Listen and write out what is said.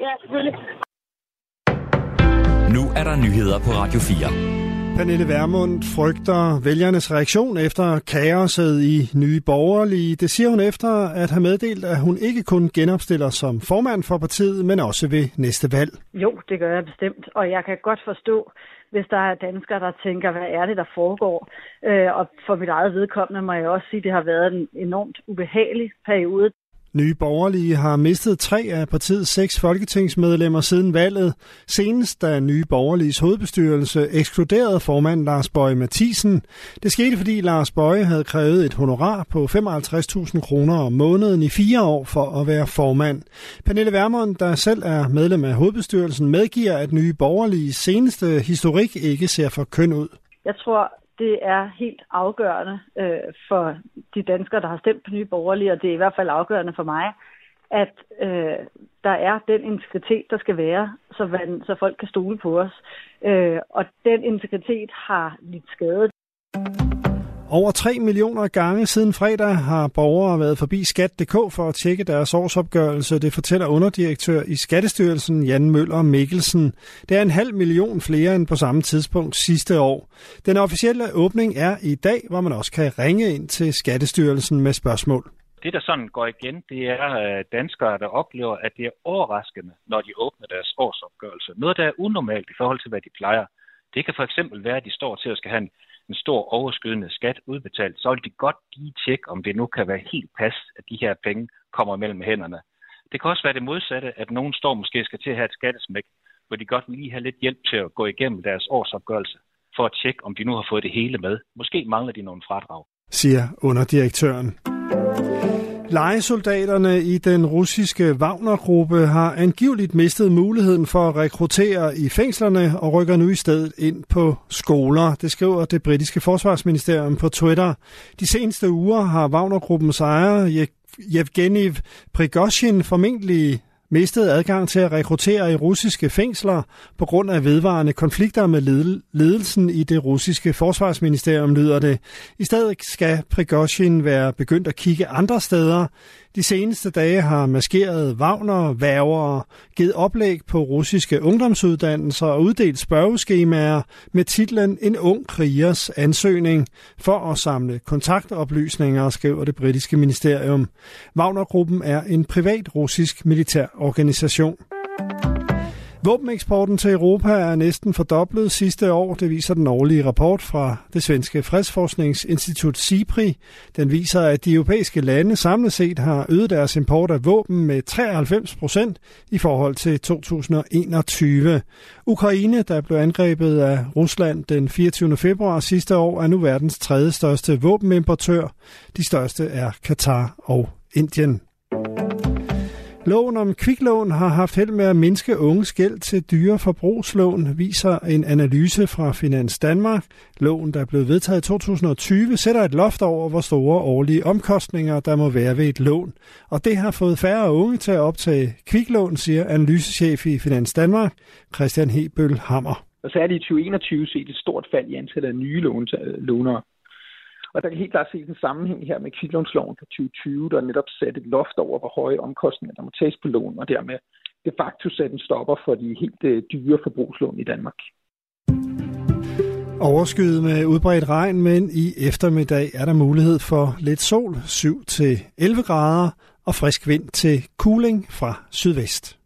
Ja, selvfølgelig. Nu er der nyheder på Radio 4. Pernille Vermund frygter vælgernes reaktion efter kaoset i Nye Borgerlige. Det siger hun efter at have meddelt, at hun ikke kun genopstiller som formand for partiet, men også ved næste valg. Jo, det gør jeg bestemt, og jeg kan godt forstå, hvis der er danskere, der tænker, hvad er det, der foregår? Øh, og for mit eget vedkommende må jeg også sige, at det har været en enormt ubehagelig periode. Nye Borgerlige har mistet tre af partiets seks folketingsmedlemmer siden valget. Senest da Nye Borgerliges hovedbestyrelse ekskluderede formand Lars Bøje Mathisen. Det skete, fordi Lars Bøje havde krævet et honorar på 55.000 kroner om måneden i fire år for at være formand. Pernille Vermund, der selv er medlem af hovedbestyrelsen, medgiver, at Nye Borgerliges seneste historik ikke ser for køn ud. Jeg tror, det er helt afgørende øh, for de danskere, der har stemt på Nye Borgerlige, og det er i hvert fald afgørende for mig, at øh, der er den integritet, der skal være, så, man, så folk kan stole på os. Øh, og den integritet har lidt skade. Over 3 millioner gange siden fredag har borgere været forbi skat.dk for at tjekke deres årsopgørelse. Det fortæller underdirektør i Skattestyrelsen Jan Møller Mikkelsen. Det er en halv million flere end på samme tidspunkt sidste år. Den officielle åbning er i dag, hvor man også kan ringe ind til Skattestyrelsen med spørgsmål. Det, der sådan går igen, det er øh, danskere, der oplever, at det er overraskende, når de åbner deres årsopgørelse. Noget, der er unormalt i forhold til, hvad de plejer. Det kan for eksempel være, at de står til at skal have en en stor overskydende skat udbetalt, så vil de godt lige tjekke, om det nu kan være helt pas, at de her penge kommer mellem hænderne. Det kan også være det modsatte, at nogen står måske skal til at have et skattesmæk, hvor de godt lige have lidt hjælp til at gå igennem deres årsopgørelse, for at tjekke, om de nu har fået det hele med. Måske mangler de nogle fradrag. Siger underdirektøren. Lejesoldaterne i den russiske Wagner-gruppe har angiveligt mistet muligheden for at rekruttere i fængslerne og rykker nu i stedet ind på skoler. Det skriver det britiske forsvarsministerium på Twitter. De seneste uger har Wagner-gruppens ejer Yevgeny Prigozhin formentlig mistede adgang til at rekruttere i russiske fængsler på grund af vedvarende konflikter med ledelsen i det russiske forsvarsministerium, lyder det. I stedet skal Prigozhin være begyndt at kigge andre steder. De seneste dage har maskerede Wagner, værger, givet oplæg på russiske ungdomsuddannelser og uddelt spørgeskemaer med titlen En ung krigers ansøgning for at samle kontaktoplysninger, skriver det britiske ministerium. Wagner-gruppen er en privat russisk militær organisation. Våbeneksporten til Europa er næsten fordoblet sidste år. Det viser den årlige rapport fra det svenske fredsforskningsinstitut SIPRI. Den viser, at de europæiske lande samlet set har øget deres import af våben med 93 procent i forhold til 2021. Ukraine, der blev angrebet af Rusland den 24. februar sidste år, er nu verdens tredje største våbenimportør. De største er Katar og Indien. Loven om kviklån har haft held med at mindske unges gæld til dyre forbrugslån, viser en analyse fra Finans Danmark. Loven, der blev vedtaget i 2020, sætter et loft over, hvor store årlige omkostninger der må være ved et lån. Og det har fået færre unge til at optage kviklån, siger analysechef i Finans Danmark, Christian Hebøl Hammer. Og så er det i 2021 set et stort fald i antallet af nye lånere. Og der kan helt klart ses en sammenhæng her med kviklånsloven fra 2020, der netop satte et loft over, hvor høje omkostninger der må tages på lån, og dermed de facto satte en stopper for de helt øh, dyre forbrugslån i Danmark. Overskyet med udbredt regn, men i eftermiddag er der mulighed for lidt sol, 7-11 grader, og frisk vind til cooling fra sydvest.